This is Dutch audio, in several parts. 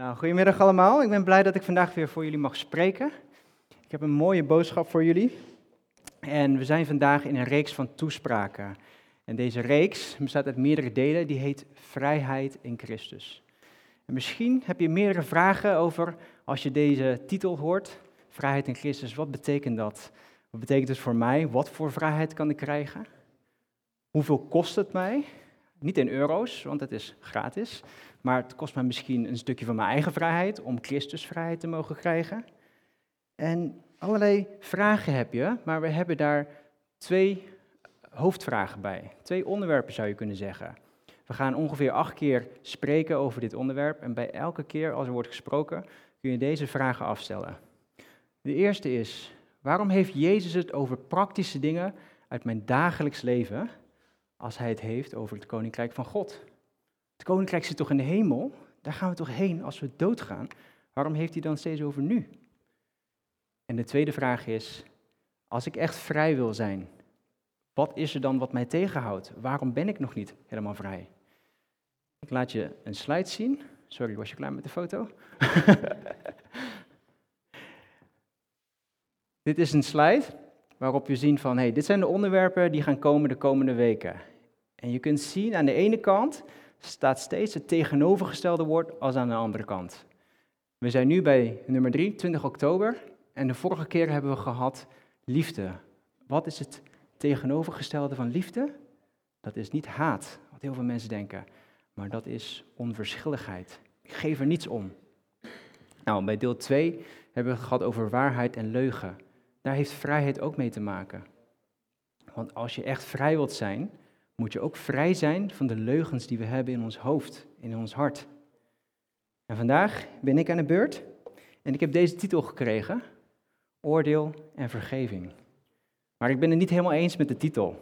Nou, goedemiddag allemaal. Ik ben blij dat ik vandaag weer voor jullie mag spreken. Ik heb een mooie boodschap voor jullie. En we zijn vandaag in een reeks van toespraken. En deze reeks bestaat uit meerdere delen, die heet Vrijheid in Christus. En misschien heb je meerdere vragen over als je deze titel hoort, Vrijheid in Christus. Wat betekent dat? Wat betekent het voor mij? Wat voor vrijheid kan ik krijgen? Hoeveel kost het mij? Niet in euro's, want het is gratis. Maar het kost mij misschien een stukje van mijn eigen vrijheid om Christus vrijheid te mogen krijgen. En allerlei vragen heb je, maar we hebben daar twee hoofdvragen bij. Twee onderwerpen zou je kunnen zeggen. We gaan ongeveer acht keer spreken over dit onderwerp. En bij elke keer als er wordt gesproken, kun je deze vragen afstellen. De eerste is, waarom heeft Jezus het over praktische dingen uit mijn dagelijks leven, als hij het heeft over het koninkrijk van God? Het koninkrijk zit toch in de hemel? Daar gaan we toch heen als we doodgaan? Waarom heeft hij dan steeds over nu? En de tweede vraag is, als ik echt vrij wil zijn, wat is er dan wat mij tegenhoudt? Waarom ben ik nog niet helemaal vrij? Ik laat je een slide zien. Sorry, was je klaar met de foto? dit is een slide waarop je ziet van, hey, dit zijn de onderwerpen die gaan komen de komende weken. En je kunt zien aan de ene kant staat steeds het tegenovergestelde woord als aan de andere kant. We zijn nu bij nummer 3, 20 oktober. En de vorige keer hebben we gehad liefde. Wat is het tegenovergestelde van liefde? Dat is niet haat, wat heel veel mensen denken. Maar dat is onverschilligheid. Ik geef er niets om. Nou, bij deel 2 hebben we het gehad over waarheid en leugen. Daar heeft vrijheid ook mee te maken. Want als je echt vrij wilt zijn, moet je ook vrij zijn van de leugens die we hebben in ons hoofd, in ons hart. En vandaag ben ik aan de beurt en ik heb deze titel gekregen, Oordeel en Vergeving. Maar ik ben het niet helemaal eens met de titel,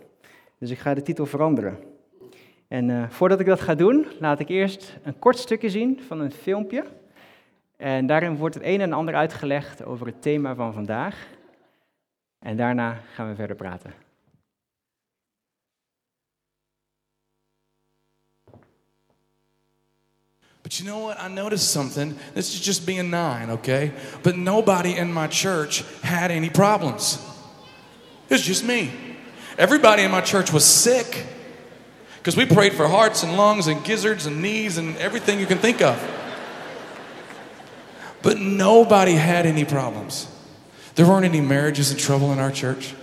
dus ik ga de titel veranderen. En uh, voordat ik dat ga doen, laat ik eerst een kort stukje zien van een filmpje. En daarin wordt het een en ander uitgelegd over het thema van vandaag. En daarna gaan we verder praten. But you know what? I noticed something. This is just being nine, okay? But nobody in my church had any problems. It was just me. Everybody in my church was sick because we prayed for hearts and lungs and gizzards and knees and everything you can think of. But nobody had any problems. There weren't any marriages in trouble in our church.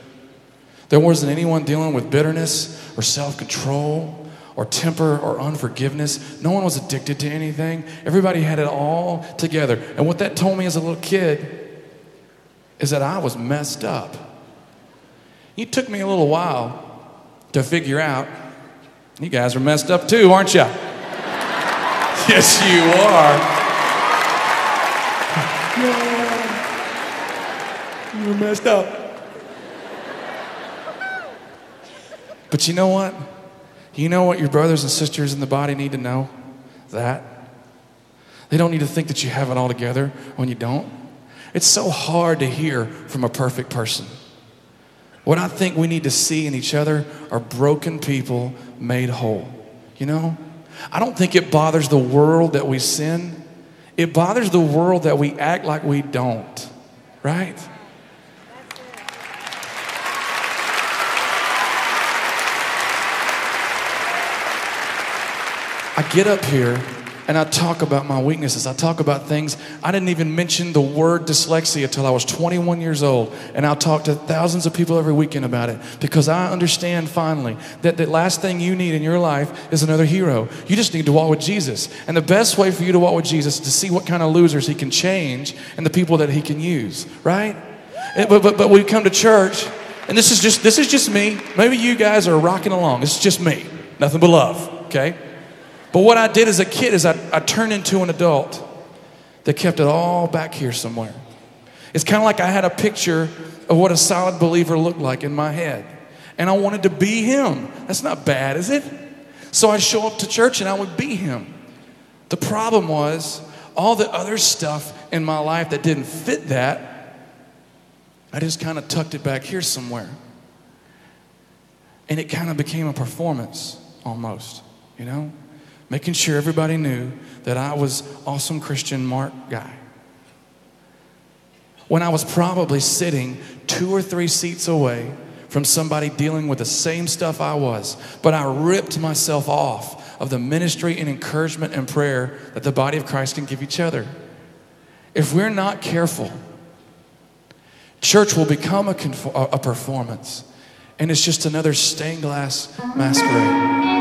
There wasn't anyone dealing with bitterness or self control or temper or unforgiveness. No one was addicted to anything. Everybody had it all together. And what that told me as a little kid is that I was messed up. It took me a little while to figure out you guys are messed up too, aren't you? yes, you are. You're messed up. But you know what? You know what your brothers and sisters in the body need to know? That. They don't need to think that you have it all together when you don't. It's so hard to hear from a perfect person. What I think we need to see in each other are broken people made whole. You know? I don't think it bothers the world that we sin. It bothers the world that we act like we don't. Right? Get up here and I talk about my weaknesses. I talk about things. I didn't even mention the word dyslexia until I was 21 years old. And I'll talk to thousands of people every weekend about it because I understand finally that the last thing you need in your life is another hero. You just need to walk with Jesus. And the best way for you to walk with Jesus is to see what kind of losers he can change and the people that he can use, right? But, but, but we come to church, and this is just this is just me. Maybe you guys are rocking along. It's just me. Nothing but love, okay? But what I did as a kid is I, I turned into an adult that kept it all back here somewhere. It's kind of like I had a picture of what a solid believer looked like in my head. And I wanted to be him. That's not bad, is it? So I show up to church and I would be him. The problem was all the other stuff in my life that didn't fit that, I just kind of tucked it back here somewhere. And it kind of became a performance almost, you know? Making sure everybody knew that I was awesome Christian Mark guy. When I was probably sitting two or three seats away from somebody dealing with the same stuff I was, but I ripped myself off of the ministry and encouragement and prayer that the body of Christ can give each other. If we're not careful, church will become a, a performance, and it's just another stained glass masquerade.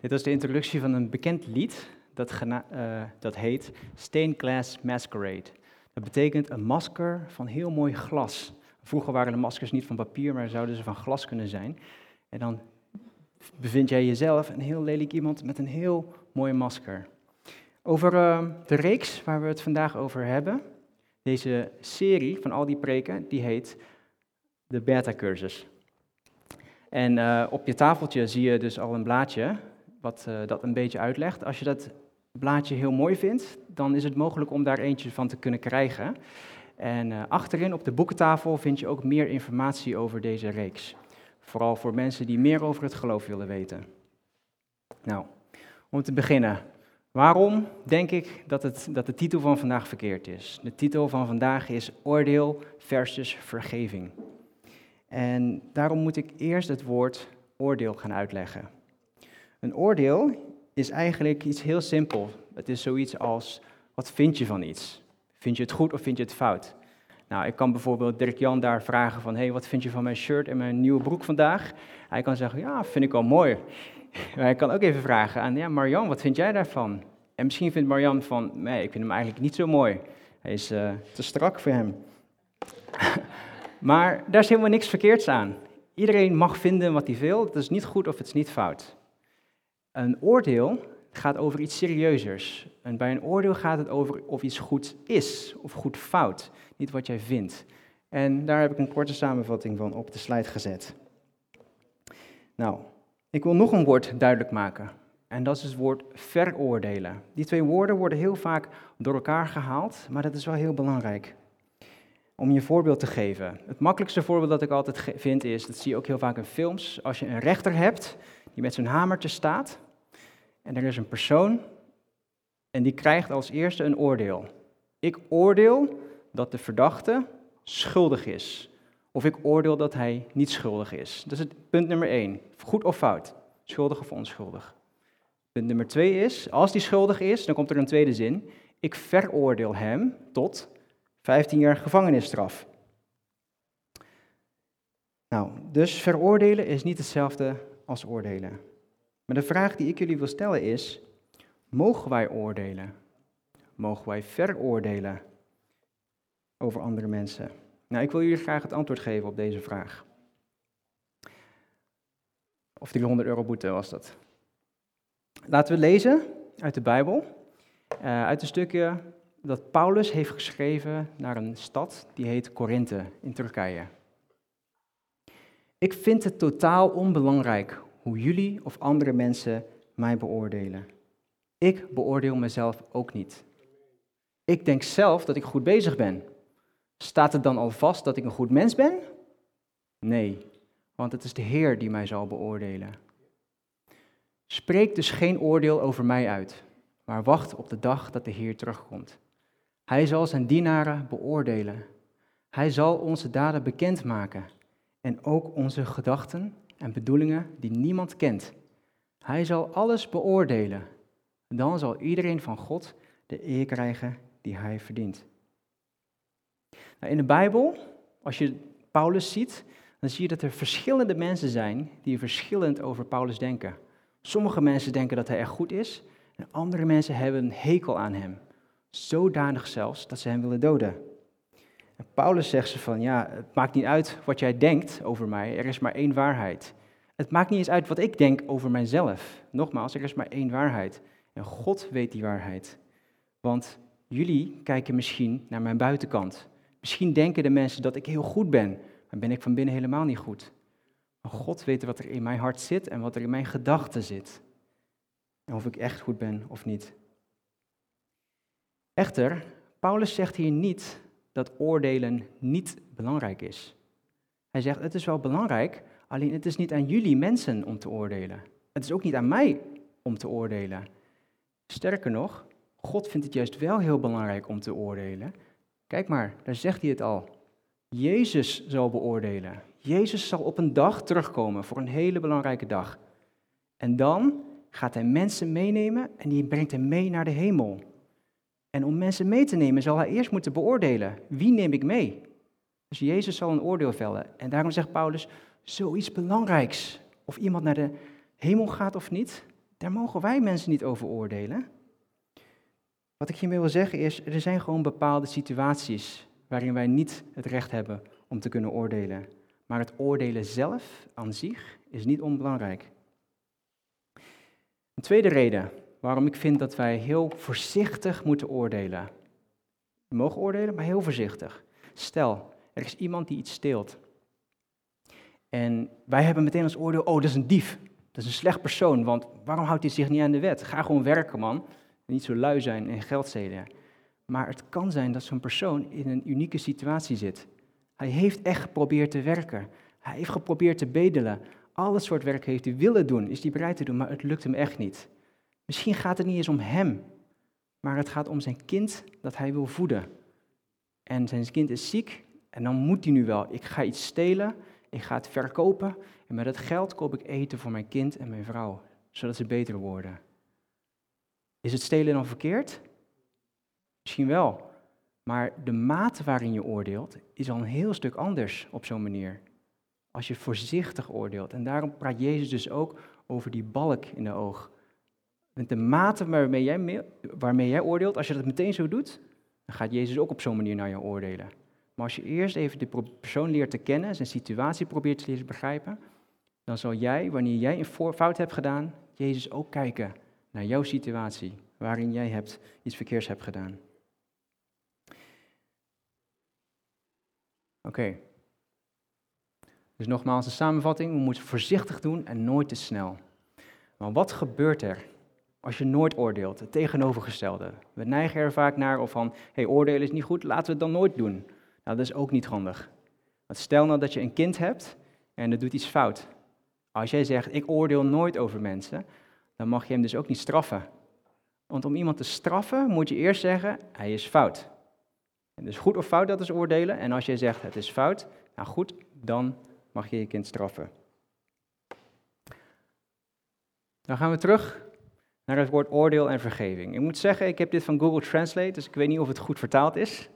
Dit was de introductie van een bekend lied dat, eh, dat heet Stained Glass Masquerade. Dat betekent een masker van heel mooi glas. Vroeger waren de maskers niet van papier, maar zouden ze van glas kunnen zijn. En dan bevind jij jezelf een heel lelijk iemand met een heel mooi masker. Over eh, de reeks waar we het vandaag over hebben, deze serie van al die preken, die heet de Beta-cursus. En eh, op je tafeltje zie je dus al een blaadje wat eh, dat een beetje uitlegt. Als je dat blaadje heel mooi vindt, dan is het mogelijk om daar eentje van te kunnen krijgen. En eh, achterin op de boekentafel vind je ook meer informatie over deze reeks. Vooral voor mensen die meer over het geloof willen weten. Nou, om te beginnen. Waarom denk ik dat, het, dat de titel van vandaag verkeerd is? De titel van vandaag is Oordeel versus Vergeving. En daarom moet ik eerst het woord oordeel gaan uitleggen. Een oordeel is eigenlijk iets heel simpel. Het is zoiets als, wat vind je van iets? Vind je het goed of vind je het fout? Nou, ik kan bijvoorbeeld Dirk Jan daar vragen van, hey, wat vind je van mijn shirt en mijn nieuwe broek vandaag? Hij kan zeggen, ja, vind ik wel mooi. Maar hij kan ook even vragen aan, ja, Marjan, wat vind jij daarvan? En misschien vindt Marjan van, nee, ik vind hem eigenlijk niet zo mooi. Hij is uh, te strak voor hem. maar daar is helemaal niks verkeerds aan. Iedereen mag vinden wat hij wil, het is niet goed of het is niet fout. Een oordeel gaat over iets serieuzers. En bij een oordeel gaat het over of iets goed is of goed fout, niet wat jij vindt. En daar heb ik een korte samenvatting van op de slide gezet. Nou, ik wil nog een woord duidelijk maken. En dat is het woord veroordelen. Die twee woorden worden heel vaak door elkaar gehaald, maar dat is wel heel belangrijk. Om je een voorbeeld te geven. Het makkelijkste voorbeeld dat ik altijd vind is, dat zie je ook heel vaak in films, als je een rechter hebt die met zijn hamertje staat en er is een persoon en die krijgt als eerste een oordeel. Ik oordeel dat de verdachte schuldig is. Of ik oordeel dat hij niet schuldig is. Dat is het punt nummer één. Goed of fout? Schuldig of onschuldig? Punt nummer twee is, als die schuldig is, dan komt er een tweede zin. Ik veroordeel hem tot 15 jaar gevangenisstraf. Nou, dus veroordelen is niet hetzelfde als oordelen. Maar de vraag die ik jullie wil stellen is, mogen wij oordelen? Mogen wij veroordelen over andere mensen? Nou, ik wil jullie graag het antwoord geven op deze vraag. Of 300 euro boete was dat. Laten we lezen uit de Bijbel, uh, uit een stukje dat Paulus heeft geschreven naar een stad die heet Korinthe in Turkije. Ik vind het totaal onbelangrijk hoe jullie of andere mensen mij beoordelen. Ik beoordeel mezelf ook niet. Ik denk zelf dat ik goed bezig ben. Staat het dan al vast dat ik een goed mens ben? Nee, want het is de Heer die mij zal beoordelen. Spreek dus geen oordeel over mij uit, maar wacht op de dag dat de Heer terugkomt. Hij zal zijn dienaren beoordelen. Hij zal onze daden bekendmaken en ook onze gedachten en bedoelingen die niemand kent. Hij zal alles beoordelen. Dan zal iedereen van God de eer krijgen die hij verdient. Nou, in de Bijbel, als je Paulus ziet, dan zie je dat er verschillende mensen zijn die verschillend over Paulus denken. Sommige mensen denken dat hij echt goed is, en andere mensen hebben een hekel aan hem. Zodanig zelfs dat ze hem willen doden. Paulus zegt ze van, ja, het maakt niet uit wat jij denkt over mij, er is maar één waarheid. Het maakt niet eens uit wat ik denk over mijzelf. Nogmaals, er is maar één waarheid. En God weet die waarheid. Want jullie kijken misschien naar mijn buitenkant. Misschien denken de mensen dat ik heel goed ben, maar ben ik van binnen helemaal niet goed. Maar God weet wat er in mijn hart zit en wat er in mijn gedachten zit. En of ik echt goed ben of niet. Echter, Paulus zegt hier niet dat oordelen niet belangrijk is. Hij zegt, het is wel belangrijk Alleen het is niet aan jullie mensen om te oordelen. Het is ook niet aan mij om te oordelen. Sterker nog, God vindt het juist wel heel belangrijk om te oordelen. Kijk maar, daar zegt hij het al. Jezus zal beoordelen. Jezus zal op een dag terugkomen voor een hele belangrijke dag. En dan gaat hij mensen meenemen en die brengt hem mee naar de hemel. En om mensen mee te nemen zal hij eerst moeten beoordelen. Wie neem ik mee? Dus Jezus zal een oordeel vellen. En daarom zegt Paulus, zoiets belangrijks, of iemand naar de hemel gaat of niet, daar mogen wij mensen niet over oordelen. Wat ik hiermee wil zeggen is, er zijn gewoon bepaalde situaties waarin wij niet het recht hebben om te kunnen oordelen. Maar het oordelen zelf aan zich is niet onbelangrijk. Een tweede reden waarom ik vind dat wij heel voorzichtig moeten oordelen. We mogen oordelen, maar heel voorzichtig. Stel, er is iemand die iets steelt. En wij hebben meteen als oordeel, oh, dat is een dief. Dat is een slecht persoon, want waarom houdt hij zich niet aan de wet? Ga gewoon werken, man. niet zo lui zijn en geld stelen. Maar het kan zijn dat zo'n persoon in een unieke situatie zit. Hij heeft echt geprobeerd te werken. Hij heeft geprobeerd te bedelen. Al dat soort werk heeft hij willen doen, is hij bereid te doen, maar het lukt hem echt niet. Misschien gaat het niet eens om hem, maar het gaat om zijn kind dat hij wil voeden. En zijn kind is ziek en dan moet hij nu wel. Ik ga iets stelen, ik ga het verkopen en met dat geld koop ik eten voor mijn kind en mijn vrouw, zodat ze beter worden. Is het stelen dan verkeerd? Misschien wel. Maar de mate waarin je oordeelt is al een heel stuk anders op zo'n manier. Als je voorzichtig oordeelt. En daarom praat Jezus dus ook over die balk in de oog. Met de mate waarmee jij, waarmee jij oordeelt, als je dat meteen zo doet, dan gaat Jezus ook op zo'n manier naar je oordelen. Maar als je eerst even de persoon leert te kennen, zijn situatie probeert te leren begrijpen, dan zal jij, wanneer jij een fout hebt gedaan, Jezus ook kijken naar jouw situatie, waarin jij hebt, iets verkeers hebt gedaan. Oké. Dus nogmaals de samenvatting, we moeten voorzichtig doen en nooit te snel. Maar wat gebeurt er als je nooit oordeelt? Het tegenovergestelde. We neigen er vaak naar of van, hey, oordelen is niet goed, laten we het dan nooit doen. Nou, dat is ook niet handig. Want stel nou dat je een kind hebt en dat doet iets fout. Als jij zegt, ik oordeel nooit over mensen, dan mag je hem dus ook niet straffen. Want om iemand te straffen moet je eerst zeggen, hij is fout. En dus goed of fout, dat is oordelen. En als jij zegt, het is fout, nou goed, dan mag je je kind straffen. Dan gaan we terug naar het woord oordeel en vergeving. Ik moet zeggen, ik heb dit van Google Translate, dus ik weet niet of het goed vertaald is.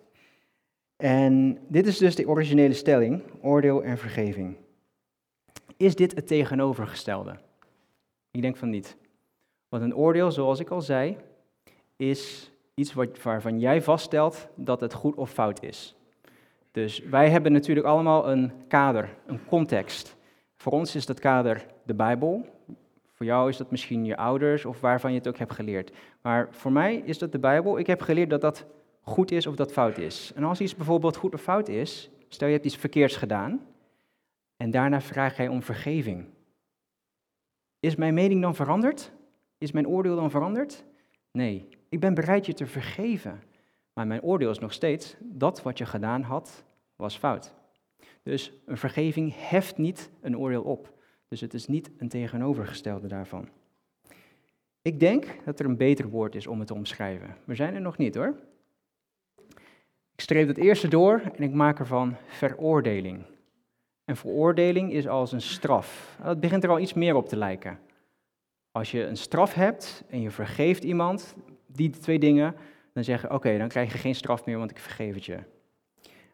En dit is dus de originele stelling, oordeel en vergeving. Is dit het tegenovergestelde? Ik denk van niet. Want een oordeel, zoals ik al zei, is iets wat, waarvan jij vaststelt dat het goed of fout is. Dus wij hebben natuurlijk allemaal een kader, een context. Voor ons is dat kader de Bijbel. Voor jou is dat misschien je ouders of waarvan je het ook hebt geleerd. Maar voor mij is dat de Bijbel. Ik heb geleerd dat dat goed is of dat fout is. En als iets bijvoorbeeld goed of fout is, stel je hebt iets verkeerds gedaan en daarna vraag jij om vergeving. Is mijn mening dan veranderd? Is mijn oordeel dan veranderd? Nee, ik ben bereid je te vergeven. Maar mijn oordeel is nog steeds, dat wat je gedaan had, was fout. Dus een vergeving heft niet een oordeel op. Dus het is niet een tegenovergestelde daarvan. Ik denk dat er een beter woord is om het te omschrijven. We zijn er nog niet hoor. Ik streep het eerste door en ik maak ervan veroordeling. En veroordeling is als een straf. Dat begint er al iets meer op te lijken. Als je een straf hebt en je vergeeft iemand, die twee dingen, dan zeggen oké, dan krijg je geen straf meer, want ik vergeef het je.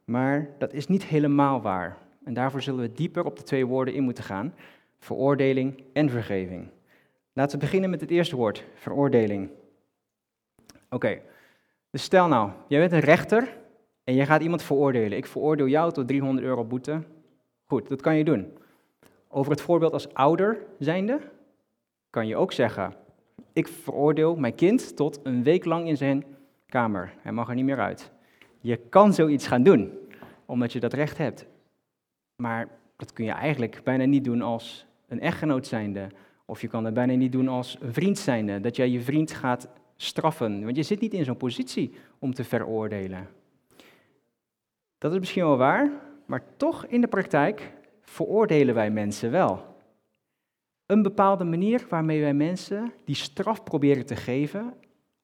Maar dat is niet helemaal waar. En daarvoor zullen we dieper op de twee woorden in moeten gaan: veroordeling en vergeving. Laten we beginnen met het eerste woord, veroordeling. Oké, dus stel nou, jij bent een rechter en je gaat iemand veroordelen. Ik veroordeel jou tot 300 euro boete. Goed, dat kan je doen. Over het voorbeeld als ouder zijnde, kan je ook zeggen, ik veroordeel mijn kind tot een week lang in zijn kamer. Hij mag er niet meer uit. Je kan zoiets gaan doen, omdat je dat recht hebt. Maar dat kun je eigenlijk bijna niet doen als een echtgenoot zijnde. Of je kan het bijna niet doen als een vriend zijnde, dat jij je vriend gaat straffen. Want je zit niet in zo'n positie om te veroordelen. Dat is misschien wel waar, maar toch in de praktijk veroordelen wij mensen wel. Een bepaalde manier waarmee wij mensen die straf proberen te geven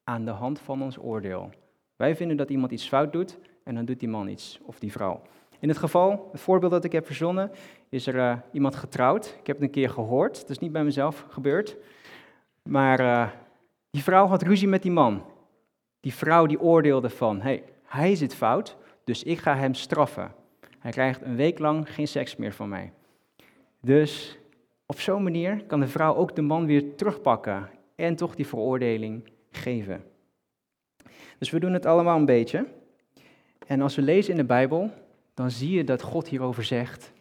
aan de hand van ons oordeel. Wij vinden dat iemand iets fout doet en dan doet die man iets, of die vrouw. In het geval, het voorbeeld dat ik heb verzonnen, is er uh, iemand getrouwd. Ik heb het een keer gehoord, het is niet bij mezelf gebeurd. Maar uh, die vrouw had ruzie met die man. Die vrouw die oordeelde van, hey, hij zit fout, dus ik ga hem straffen. Hij krijgt een week lang geen seks meer van mij. Dus op zo'n manier kan de vrouw ook de man weer terugpakken en toch die veroordeling geven. Dus we doen het allemaal een beetje. En als we lezen in de Bijbel, dan zie je dat God hierover zegt: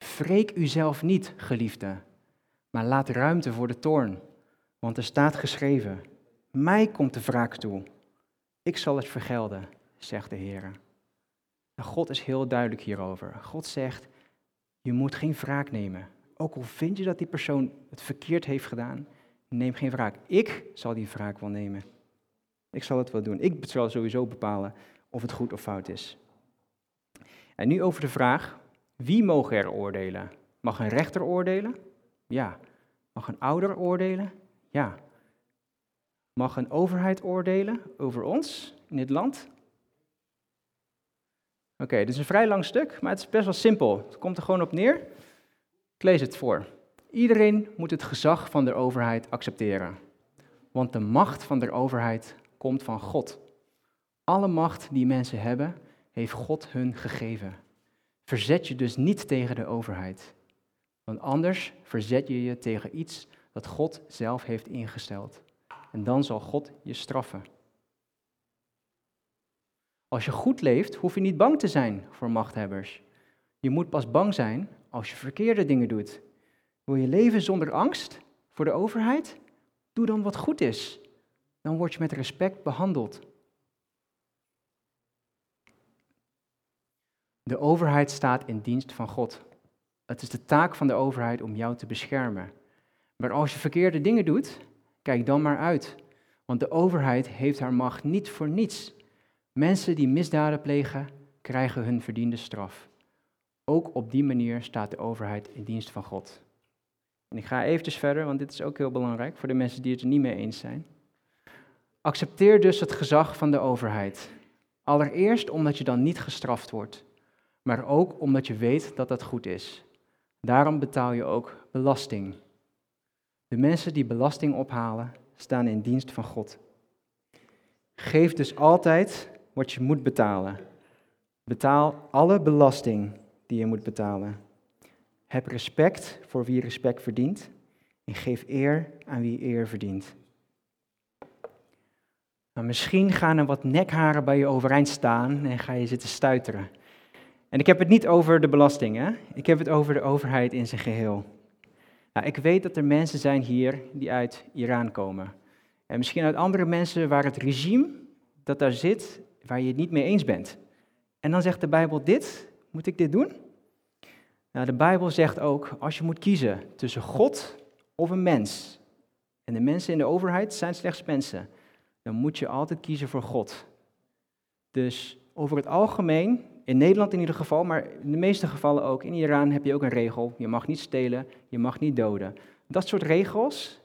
Wreek uzelf niet, geliefde, maar laat ruimte voor de toorn. Want er staat geschreven: Mij komt de wraak toe. Ik zal het vergelden, zegt de Heer. En God is heel duidelijk hierover. God zegt: Je moet geen wraak nemen. Ook al vind je dat die persoon het verkeerd heeft gedaan, neem geen wraak. Ik zal die wraak wel nemen. Ik zal het wel doen. Ik zal sowieso bepalen of het goed of fout is. En nu over de vraag, wie mogen er oordelen? Mag een rechter oordelen? Ja. Mag een ouder oordelen? Ja. Mag een overheid oordelen over ons in dit land? Oké, dit is een vrij lang stuk, maar het is best wel simpel. Het komt er gewoon op neer. Ik lees het voor. Iedereen moet het gezag van de overheid accepteren. Want de macht van de overheid komt van God. Alle macht die mensen hebben, heeft God hun gegeven. Verzet je dus niet tegen de overheid. Want anders verzet je je tegen iets dat God zelf heeft ingesteld. En dan zal God je straffen. Als je goed leeft, hoef je niet bang te zijn voor machthebbers. Je moet pas bang zijn als je verkeerde dingen doet. Wil je leven zonder angst voor de overheid? Doe dan wat goed is. Dan word je met respect behandeld. De overheid staat in dienst van God. Het is de taak van de overheid om jou te beschermen. Maar als je verkeerde dingen doet, kijk dan maar uit. Want de overheid heeft haar macht niet voor niets. Mensen die misdaden plegen, krijgen hun verdiende straf. Ook op die manier staat de overheid in dienst van God. En ik ga eventjes verder, want dit is ook heel belangrijk voor de mensen die het er niet mee eens zijn. Accepteer dus het gezag van de overheid. Allereerst omdat je dan niet gestraft wordt, maar ook omdat je weet dat dat goed is. Daarom betaal je ook belasting. De mensen die belasting ophalen, staan in dienst van God. Geef dus altijd wat je moet betalen. Betaal alle belasting die je moet betalen. Heb respect voor wie respect verdient en geef eer aan wie eer verdient. Nou, misschien gaan er wat nekharen bij je overeind staan en ga je zitten stuiteren. En ik heb het niet over de belastingen, ik heb het over de overheid in zijn geheel. Nou, ik weet dat er mensen zijn hier die uit Iran komen. En misschien uit andere mensen waar het regime dat daar zit, waar je het niet mee eens bent. En dan zegt de Bijbel dit, moet ik dit doen? Nou, de Bijbel zegt ook, als je moet kiezen tussen God of een mens, en de mensen in de overheid zijn slechts mensen, dan moet je altijd kiezen voor God. Dus over het algemeen, in Nederland in ieder geval, maar in de meeste gevallen ook, in Iran heb je ook een regel, je mag niet stelen, je mag niet doden. Dat soort regels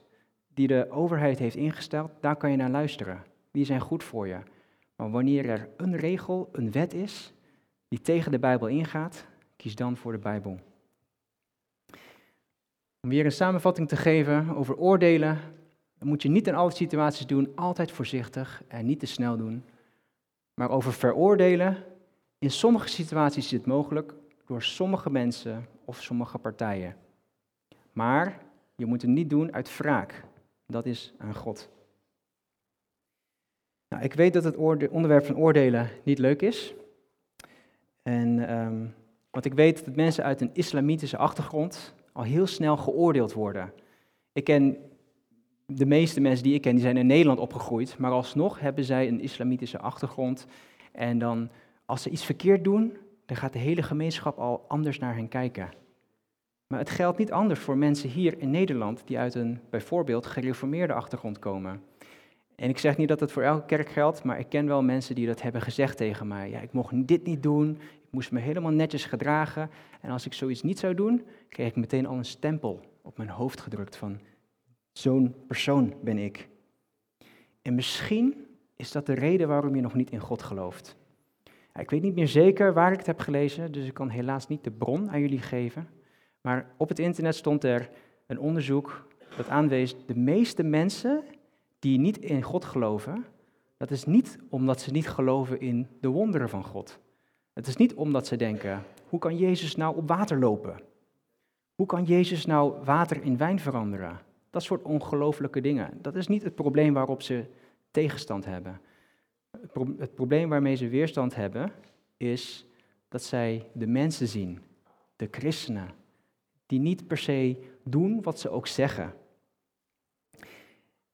die de overheid heeft ingesteld, daar kan je naar luisteren. Die zijn goed voor je. Maar wanneer er een regel, een wet is, die tegen de Bijbel ingaat, kies dan voor de Bijbel. Om weer een samenvatting te geven over oordelen, dan moet je niet in alle situaties doen, altijd voorzichtig en niet te snel doen. Maar over veroordelen, in sommige situaties is dit mogelijk door sommige mensen of sommige partijen. Maar je moet het niet doen uit wraak. Dat is aan God. Nou, ik weet dat het onderwerp van oordelen niet leuk is. En, um, want ik weet dat mensen uit een islamitische achtergrond al heel snel geoordeeld worden. Ik ken de meeste mensen die ik ken, die zijn in Nederland opgegroeid, maar alsnog hebben zij een islamitische achtergrond. En dan, als ze iets verkeerd doen, dan gaat de hele gemeenschap al anders naar hen kijken. Maar het geldt niet anders voor mensen hier in Nederland die uit een bijvoorbeeld gereformeerde achtergrond komen. En ik zeg niet dat het voor elke kerk geldt, maar ik ken wel mensen die dat hebben gezegd tegen mij. Ja, ik mocht dit niet doen, ik moest me helemaal netjes gedragen. En als ik zoiets niet zou doen, kreeg ik meteen al een stempel op mijn hoofd gedrukt van zo'n persoon ben ik. En misschien is dat de reden waarom je nog niet in God gelooft. Ik weet niet meer zeker waar ik het heb gelezen, dus ik kan helaas niet de bron aan jullie geven. Maar op het internet stond er een onderzoek dat aanwees, de meeste mensen die niet in God geloven, dat is niet omdat ze niet geloven in de wonderen van God. Het is niet omdat ze denken, hoe kan Jezus nou op water lopen? Hoe kan Jezus nou water in wijn veranderen? Dat soort ongelooflijke dingen. Dat is niet het probleem waarop ze tegenstand hebben. Het probleem waarmee ze weerstand hebben is dat zij de mensen zien, de christenen, die niet per se doen wat ze ook zeggen.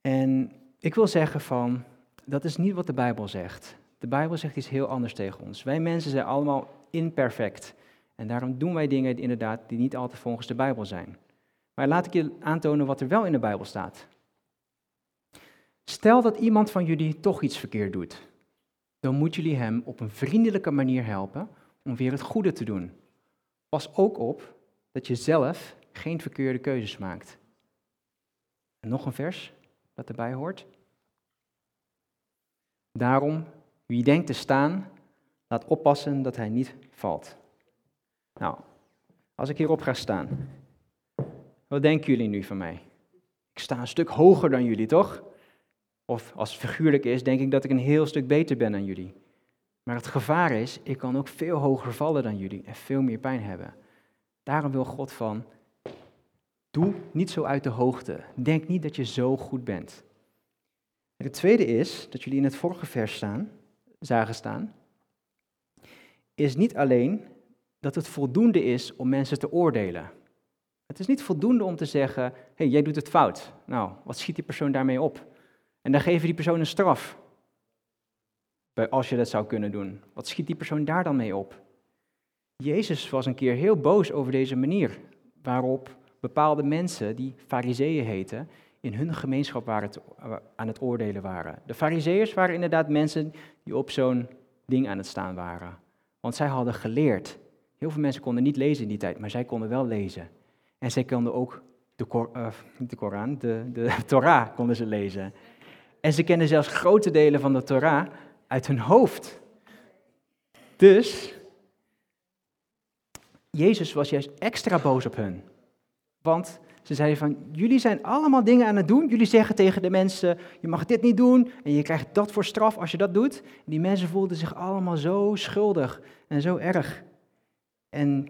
En ik wil zeggen van, dat is niet wat de Bijbel zegt. De Bijbel zegt iets heel anders tegen ons. Wij mensen zijn allemaal imperfect. En daarom doen wij dingen inderdaad die niet altijd volgens de Bijbel zijn. Maar laat ik je aantonen wat er wel in de Bijbel staat. Stel dat iemand van jullie toch iets verkeerd doet. Dan moeten jullie hem op een vriendelijke manier helpen om weer het goede te doen. Pas ook op dat je zelf geen verkeerde keuzes maakt. En nog een vers dat erbij hoort. Daarom, wie denkt te staan, laat oppassen dat hij niet valt. Nou, als ik hierop ga staan, wat denken jullie nu van mij? Ik sta een stuk hoger dan jullie, toch? Of als het figuurlijk is, denk ik dat ik een heel stuk beter ben dan jullie. Maar het gevaar is, ik kan ook veel hoger vallen dan jullie en veel meer pijn hebben. Daarom wil God van, doe niet zo uit de hoogte. Denk niet dat je zo goed bent. En het tweede is, dat jullie in het vorige vers staan, zagen staan, is niet alleen dat het voldoende is om mensen te oordelen. Het is niet voldoende om te zeggen, hé, hey, jij doet het fout. Nou, wat schiet die persoon daarmee op? En dan geven die persoon een straf. Als je dat zou kunnen doen. Wat schiet die persoon daar dan mee op? Jezus was een keer heel boos over deze manier waarop bepaalde mensen, die fariseeën heten, in hun gemeenschap waren aan het oordelen waren. De fariseeërs waren inderdaad mensen die op zo'n ding aan het staan waren. Want zij hadden geleerd. Heel veel mensen konden niet lezen in die tijd, maar zij konden wel lezen. En zij konden ook de, de Koran, de, de Torah konden ze lezen. En ze kenden zelfs grote delen van de Torah uit hun hoofd. Dus Jezus was juist extra boos op hen. Want ze zeiden van, jullie zijn allemaal dingen aan het doen. Jullie zeggen tegen de mensen, je mag dit niet doen en je krijgt dat voor straf als je dat doet. Die mensen voelden zich allemaal zo schuldig en zo erg. En,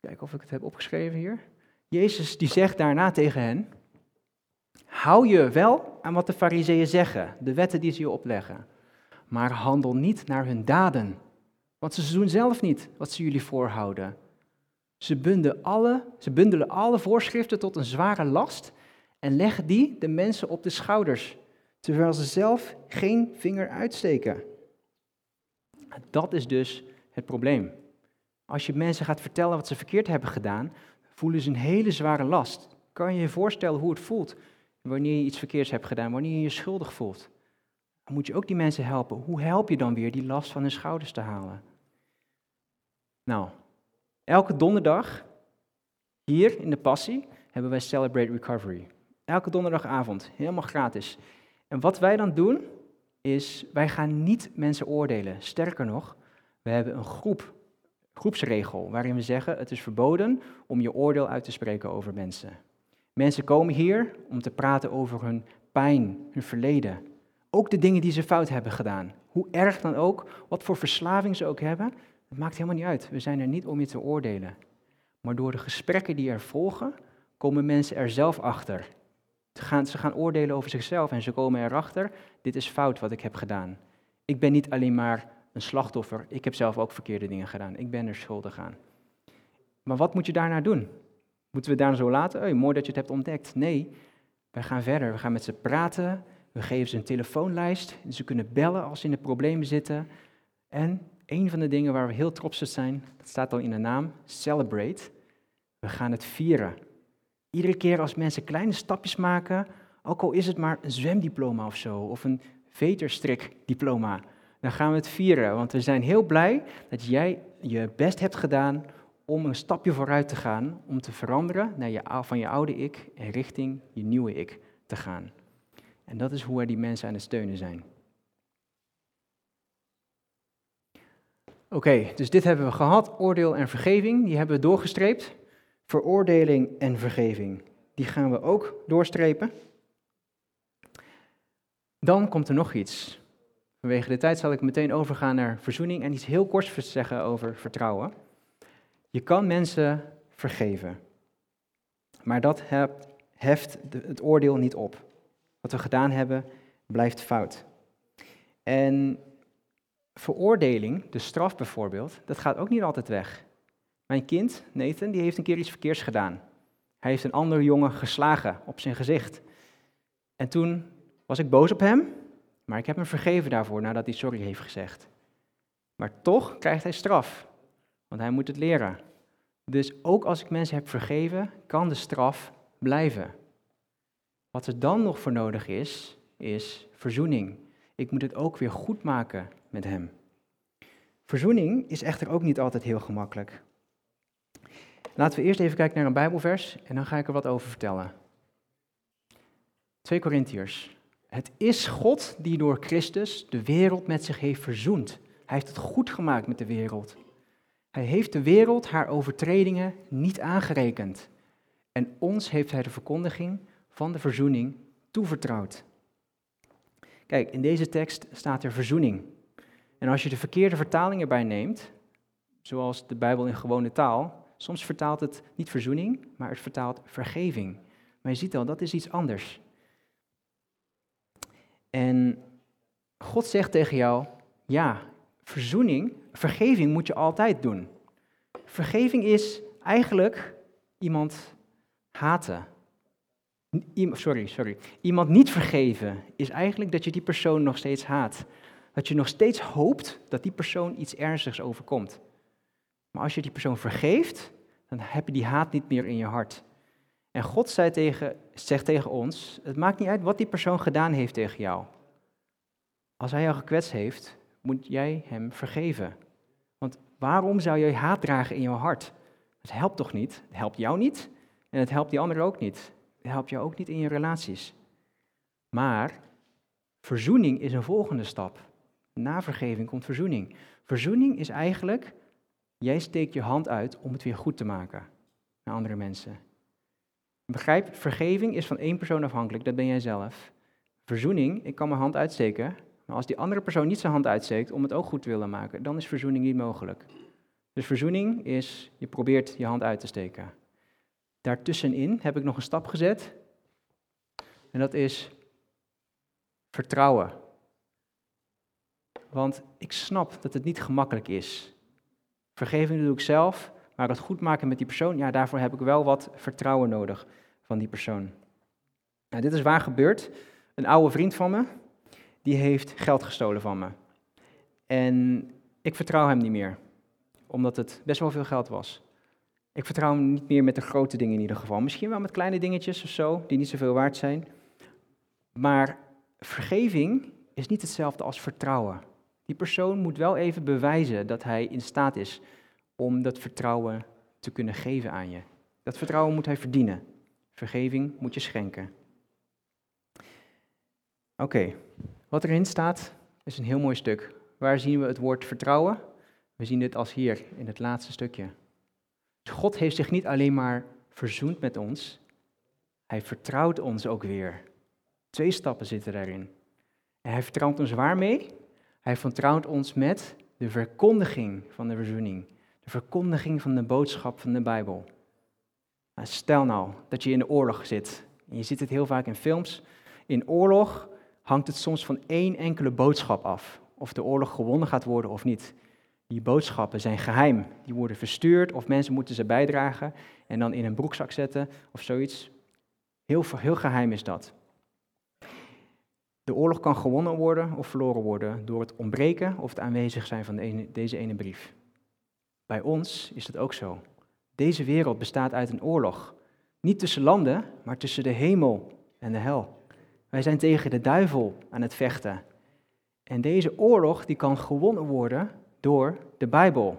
kijken of ik het heb opgeschreven hier. Jezus die zegt daarna tegen hen, hou je wel aan wat de fariseeën zeggen, de wetten die ze je opleggen. Maar handel niet naar hun daden, want ze doen zelf niet wat ze jullie voorhouden. Ze bundelen, alle, ze bundelen alle voorschriften tot een zware last en leggen die de mensen op de schouders, terwijl ze zelf geen vinger uitsteken. Dat is dus het probleem. Als je mensen gaat vertellen wat ze verkeerd hebben gedaan, voelen ze een hele zware last. Kan je je voorstellen hoe het voelt wanneer je iets verkeerds hebt gedaan, wanneer je je schuldig voelt? Dan moet je ook die mensen helpen. Hoe help je dan weer die last van hun schouders te halen? Nou, Elke donderdag hier in de Passie hebben wij Celebrate Recovery. Elke donderdagavond, helemaal gratis. En wat wij dan doen, is wij gaan niet mensen oordelen. Sterker nog, we hebben een groep, groepsregel waarin we zeggen het is verboden om je oordeel uit te spreken over mensen. Mensen komen hier om te praten over hun pijn, hun verleden. Ook de dingen die ze fout hebben gedaan. Hoe erg dan ook, wat voor verslaving ze ook hebben, het maakt helemaal niet uit. We zijn er niet om je te oordelen. Maar door de gesprekken die er volgen, komen mensen er zelf achter. Ze gaan, oordelen over zichzelf en ze komen erachter, dit is fout wat ik heb gedaan. Ik ben niet alleen maar een slachtoffer, ik heb zelf ook verkeerde dingen gedaan. Ik ben er schuldig aan. Maar wat moet je daarna doen? Moeten we daar zo laten? Hey, mooi dat je het hebt ontdekt. Nee, wij gaan verder. We gaan met ze praten. We geven ze een telefoonlijst. Ze kunnen bellen als ze in de problemen zitten. En een van de dingen waar we heel trots op zijn, dat staat al in de naam, celebrate. We gaan het vieren. Iedere keer als mensen kleine stapjes maken, Ook al is het maar een zwemdiploma of zo, of een veterstrikdiploma. Dan gaan we het vieren, want we zijn heel blij dat jij je best hebt gedaan om een stapje vooruit te gaan, om te veranderen naar je, van je oude ik en richting je nieuwe ik te gaan. En dat is hoe wij die mensen aan het steunen zijn. Oké, dus dit hebben we gehad, oordeel en vergeving, die hebben we doorgestreept. Veroordeling en vergeving, die gaan we ook doorstrepen. Dan komt er nog iets. Vanwege de tijd zal ik meteen overgaan naar verzoening en iets heel korts zeggen over vertrouwen. Je kan mensen vergeven, maar dat heft het oordeel niet op. Wat we gedaan hebben, blijft fout. En veroordeling, de straf bijvoorbeeld, dat gaat ook niet altijd weg. Mijn kind, Nathan, die heeft een keer iets verkeers gedaan. Hij heeft een andere jongen geslagen op zijn gezicht. En toen was ik boos op hem, maar ik heb hem vergeven daarvoor nadat hij sorry heeft gezegd. Maar toch krijgt hij straf, want hij moet het leren. Dus ook als ik mensen heb vergeven, kan de straf blijven. Wat er dan nog voor nodig is, is verzoening. Ik moet het ook weer goed maken met hem. Verzoening is echter ook niet altijd heel gemakkelijk. Laten we eerst even kijken naar een Bijbelvers en dan ga ik er wat over vertellen. 2 Korintiërs. Het is God die door Christus de wereld met zich heeft verzoend. Hij heeft het goed gemaakt met de wereld. Hij heeft de wereld haar overtredingen niet aangerekend. En ons heeft hij de verkondiging van de verzoening toevertrouwd. Kijk, in deze tekst staat er verzoening. En als je de verkeerde vertaling erbij neemt, zoals de Bijbel in gewone taal, soms vertaalt het niet verzoening, maar het vertaalt vergeving. Maar je ziet al, dat is iets anders. En God zegt tegen jou, ja, verzoening, vergeving moet je altijd doen. Vergeving is eigenlijk iemand haten. Sorry, sorry. Iemand niet vergeven is eigenlijk dat je die persoon nog steeds haat. Dat je nog steeds hoopt dat die persoon iets ernstigs overkomt. Maar als je die persoon vergeeft, dan heb je die haat niet meer in je hart. En God zei tegen, zegt tegen ons: Het maakt niet uit wat die persoon gedaan heeft tegen jou. Als hij jou gekwetst heeft, moet jij hem vergeven. Waarom zou jij haat dragen in jouw hart? Het helpt toch niet? Het helpt jou niet en het helpt die ander ook niet. Het helpt jou ook niet in je relaties. Maar verzoening is een volgende stap. Na vergeving komt verzoening. Verzoening is eigenlijk, jij steekt je hand uit om het weer goed te maken naar andere mensen. Begrijp, vergeving is van één persoon afhankelijk, dat ben jij zelf. Verzoening, ik kan mijn hand uitsteken, maar als die andere persoon niet zijn hand uitsteekt om het ook goed te willen maken, dan is verzoening niet mogelijk. Dus verzoening is, je probeert je hand uit te steken. Daartussenin heb ik nog een stap gezet. En dat is vertrouwen. Want ik snap dat het niet gemakkelijk is. Vergeving doe ik zelf, maar het goed maken met die persoon, ja, daarvoor heb ik wel wat vertrouwen nodig van die persoon. Nou, dit is waar gebeurd. Een oude vriend van me, die heeft geld gestolen van me. En ik vertrouw hem niet meer, omdat het best wel veel geld was. Ik vertrouw hem niet meer met de grote dingen in ieder geval. Misschien wel met kleine dingetjes of zo, die niet zoveel waard zijn. Maar vergeving is niet hetzelfde als vertrouwen. Die persoon moet wel even bewijzen dat hij in staat is om dat vertrouwen te kunnen geven aan je. Dat vertrouwen moet hij verdienen. Vergeving moet je schenken. Oké, wat erin staat is een heel mooi stuk. Waar zien we het woord vertrouwen? We zien dit als hier in het laatste stukje. Dus God heeft zich niet alleen maar verzoend met ons, hij vertrouwt ons ook weer. Twee stappen zitten daarin. En hij vertrouwt ons waarmee? Hij vertrouwt ons met de verkondiging van de verzoening. De verkondiging van de boodschap van de Bijbel. Stel nou dat je in de oorlog zit. En je ziet het heel vaak in films. In oorlog hangt het soms van één enkele boodschap af. Of de oorlog gewonnen gaat worden of niet. Die boodschappen zijn geheim. Die worden verstuurd of mensen moeten ze bijdragen en dan in een broekzak zetten of zoiets. Heel, heel geheim is dat. De oorlog kan gewonnen worden of verloren worden door het ontbreken of het aanwezig zijn van deze ene brief. Bij ons is het ook zo. Deze wereld bestaat uit een oorlog. Niet tussen landen, maar tussen de hemel en de hel. Wij zijn tegen de duivel aan het vechten. En deze oorlog die kan gewonnen worden door de Bijbel.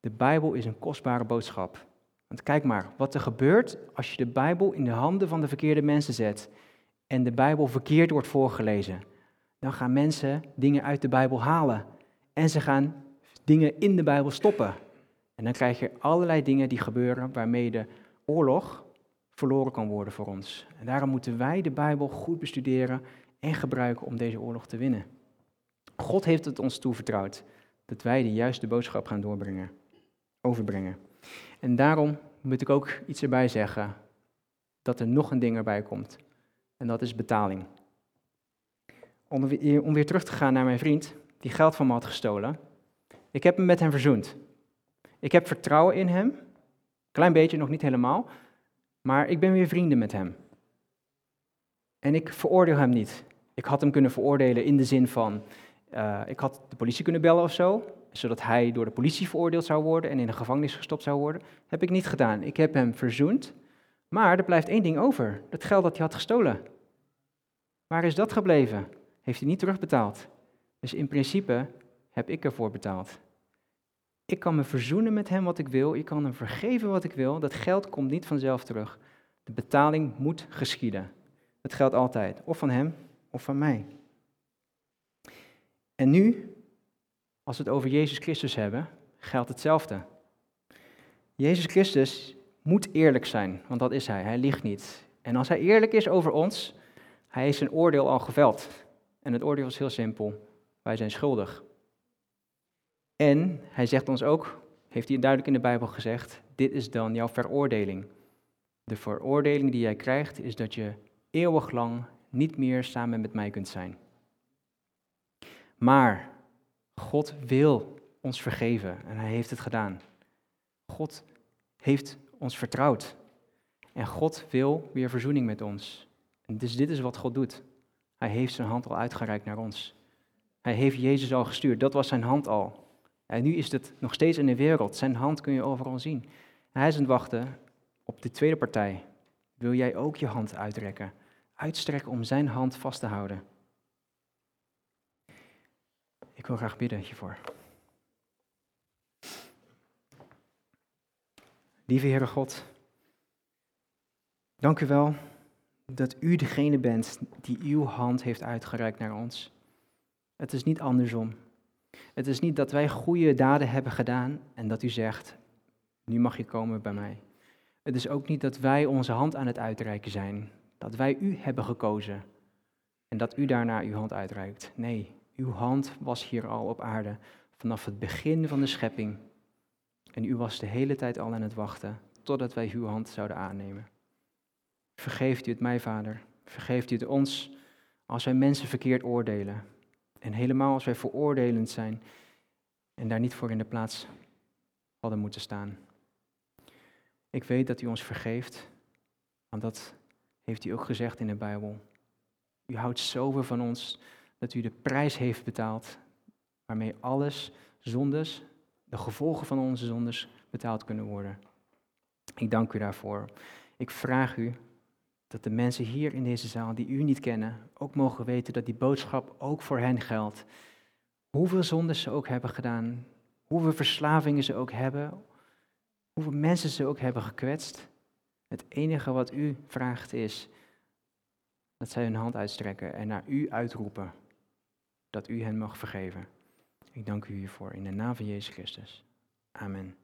De Bijbel is een kostbare boodschap. Want kijk maar, wat er gebeurt als je de Bijbel in de handen van de verkeerde mensen zet en de Bijbel verkeerd wordt voorgelezen. Dan gaan mensen dingen uit de Bijbel halen en ze gaan dingen in de Bijbel stoppen. En dan krijg je allerlei dingen die gebeuren waarmee de oorlog verloren kan worden voor ons. En daarom moeten wij de Bijbel goed bestuderen en gebruiken om deze oorlog te winnen. God heeft het ons toevertrouwd dat wij de juiste boodschap gaan doorbrengen, overbrengen. En daarom moet ik ook iets erbij zeggen dat er nog een ding erbij komt. En dat is betaling. Om weer, terug te gaan naar mijn vriend, die geld van me had gestolen. Ik heb hem met hem verzoend. Ik heb vertrouwen in hem. Klein beetje, nog niet helemaal. Maar ik ben weer vrienden met hem. En ik veroordeel hem niet. Ik had hem kunnen veroordelen in de zin van, uh, ik had de politie kunnen bellen of zo, zodat hij door de politie veroordeeld zou worden en in de gevangenis gestopt zou worden. Heb ik niet gedaan. Ik heb hem verzoend. Maar er blijft één ding over: dat geld dat hij had gestolen. Waar is dat gebleven? Heeft hij niet terugbetaald. Dus in principe heb ik ervoor betaald. Ik kan me verzoenen met hem wat ik wil, ik kan hem vergeven wat ik wil. Dat geld komt niet vanzelf terug. De betaling moet geschieden. Dat geldt altijd, of van hem of van mij. En nu, als we het over Jezus Christus hebben, geldt hetzelfde. Jezus Christus moet eerlijk zijn, want dat is hij. Hij liegt niet. En als hij eerlijk is over ons, hij is zijn oordeel al geveld. En het oordeel is heel simpel. Wij zijn schuldig. En hij zegt ons ook, heeft hij duidelijk in de Bijbel gezegd, dit is dan jouw veroordeling. De veroordeling die jij krijgt is dat je eeuwig lang niet meer samen met mij kunt zijn. Maar God wil ons vergeven en hij heeft het gedaan. God heeft ons vertrouwd. En God wil weer verzoening met ons. Dus dit is wat God doet. Hij heeft zijn hand al uitgereikt naar ons. Hij heeft Jezus al gestuurd. Dat was zijn hand al. En nu is het nog steeds in de wereld. Zijn hand kun je overal zien. En hij is aan het wachten op de tweede partij. Wil jij ook je hand uitrekken? Uitstrekken om zijn hand vast te houden. Ik wil graag bidden hiervoor. Lieve Heere God, dank u wel dat u degene bent die uw hand heeft uitgereikt naar ons. Het is niet andersom. Het is niet dat wij goede daden hebben gedaan en dat u zegt, nu mag je komen bij mij. Het is ook niet dat wij onze hand aan het uitreiken zijn, dat wij u hebben gekozen en dat u daarna uw hand uitreikt. Nee, uw hand was hier al op aarde vanaf het begin van de schepping. En u was de hele tijd al aan het wachten totdat wij uw hand zouden aannemen. Vergeeft u het mij, Vader. Vergeeft u het ons als wij mensen verkeerd oordelen. En helemaal als wij veroordelend zijn en daar niet voor in de plaats hadden moeten staan. Ik weet dat u ons vergeeft, want dat heeft u ook gezegd in de Bijbel. U houdt zoveel van ons dat u de prijs heeft betaald waarmee alles zondes, de gevolgen van onze zondes, betaald kunnen worden. Ik dank u daarvoor. Ik vraag u dat de mensen hier in deze zaal die u niet kennen, ook mogen weten dat die boodschap ook voor hen geldt. Hoeveel zondes ze ook hebben gedaan, hoeveel verslavingen ze ook hebben, hoeveel mensen ze ook hebben gekwetst. Het enige wat u vraagt is dat zij hun hand uitstrekken en naar u uitroepen dat u hen mag vergeven. Ik dank u hiervoor in de naam van Jezus Christus. Amen.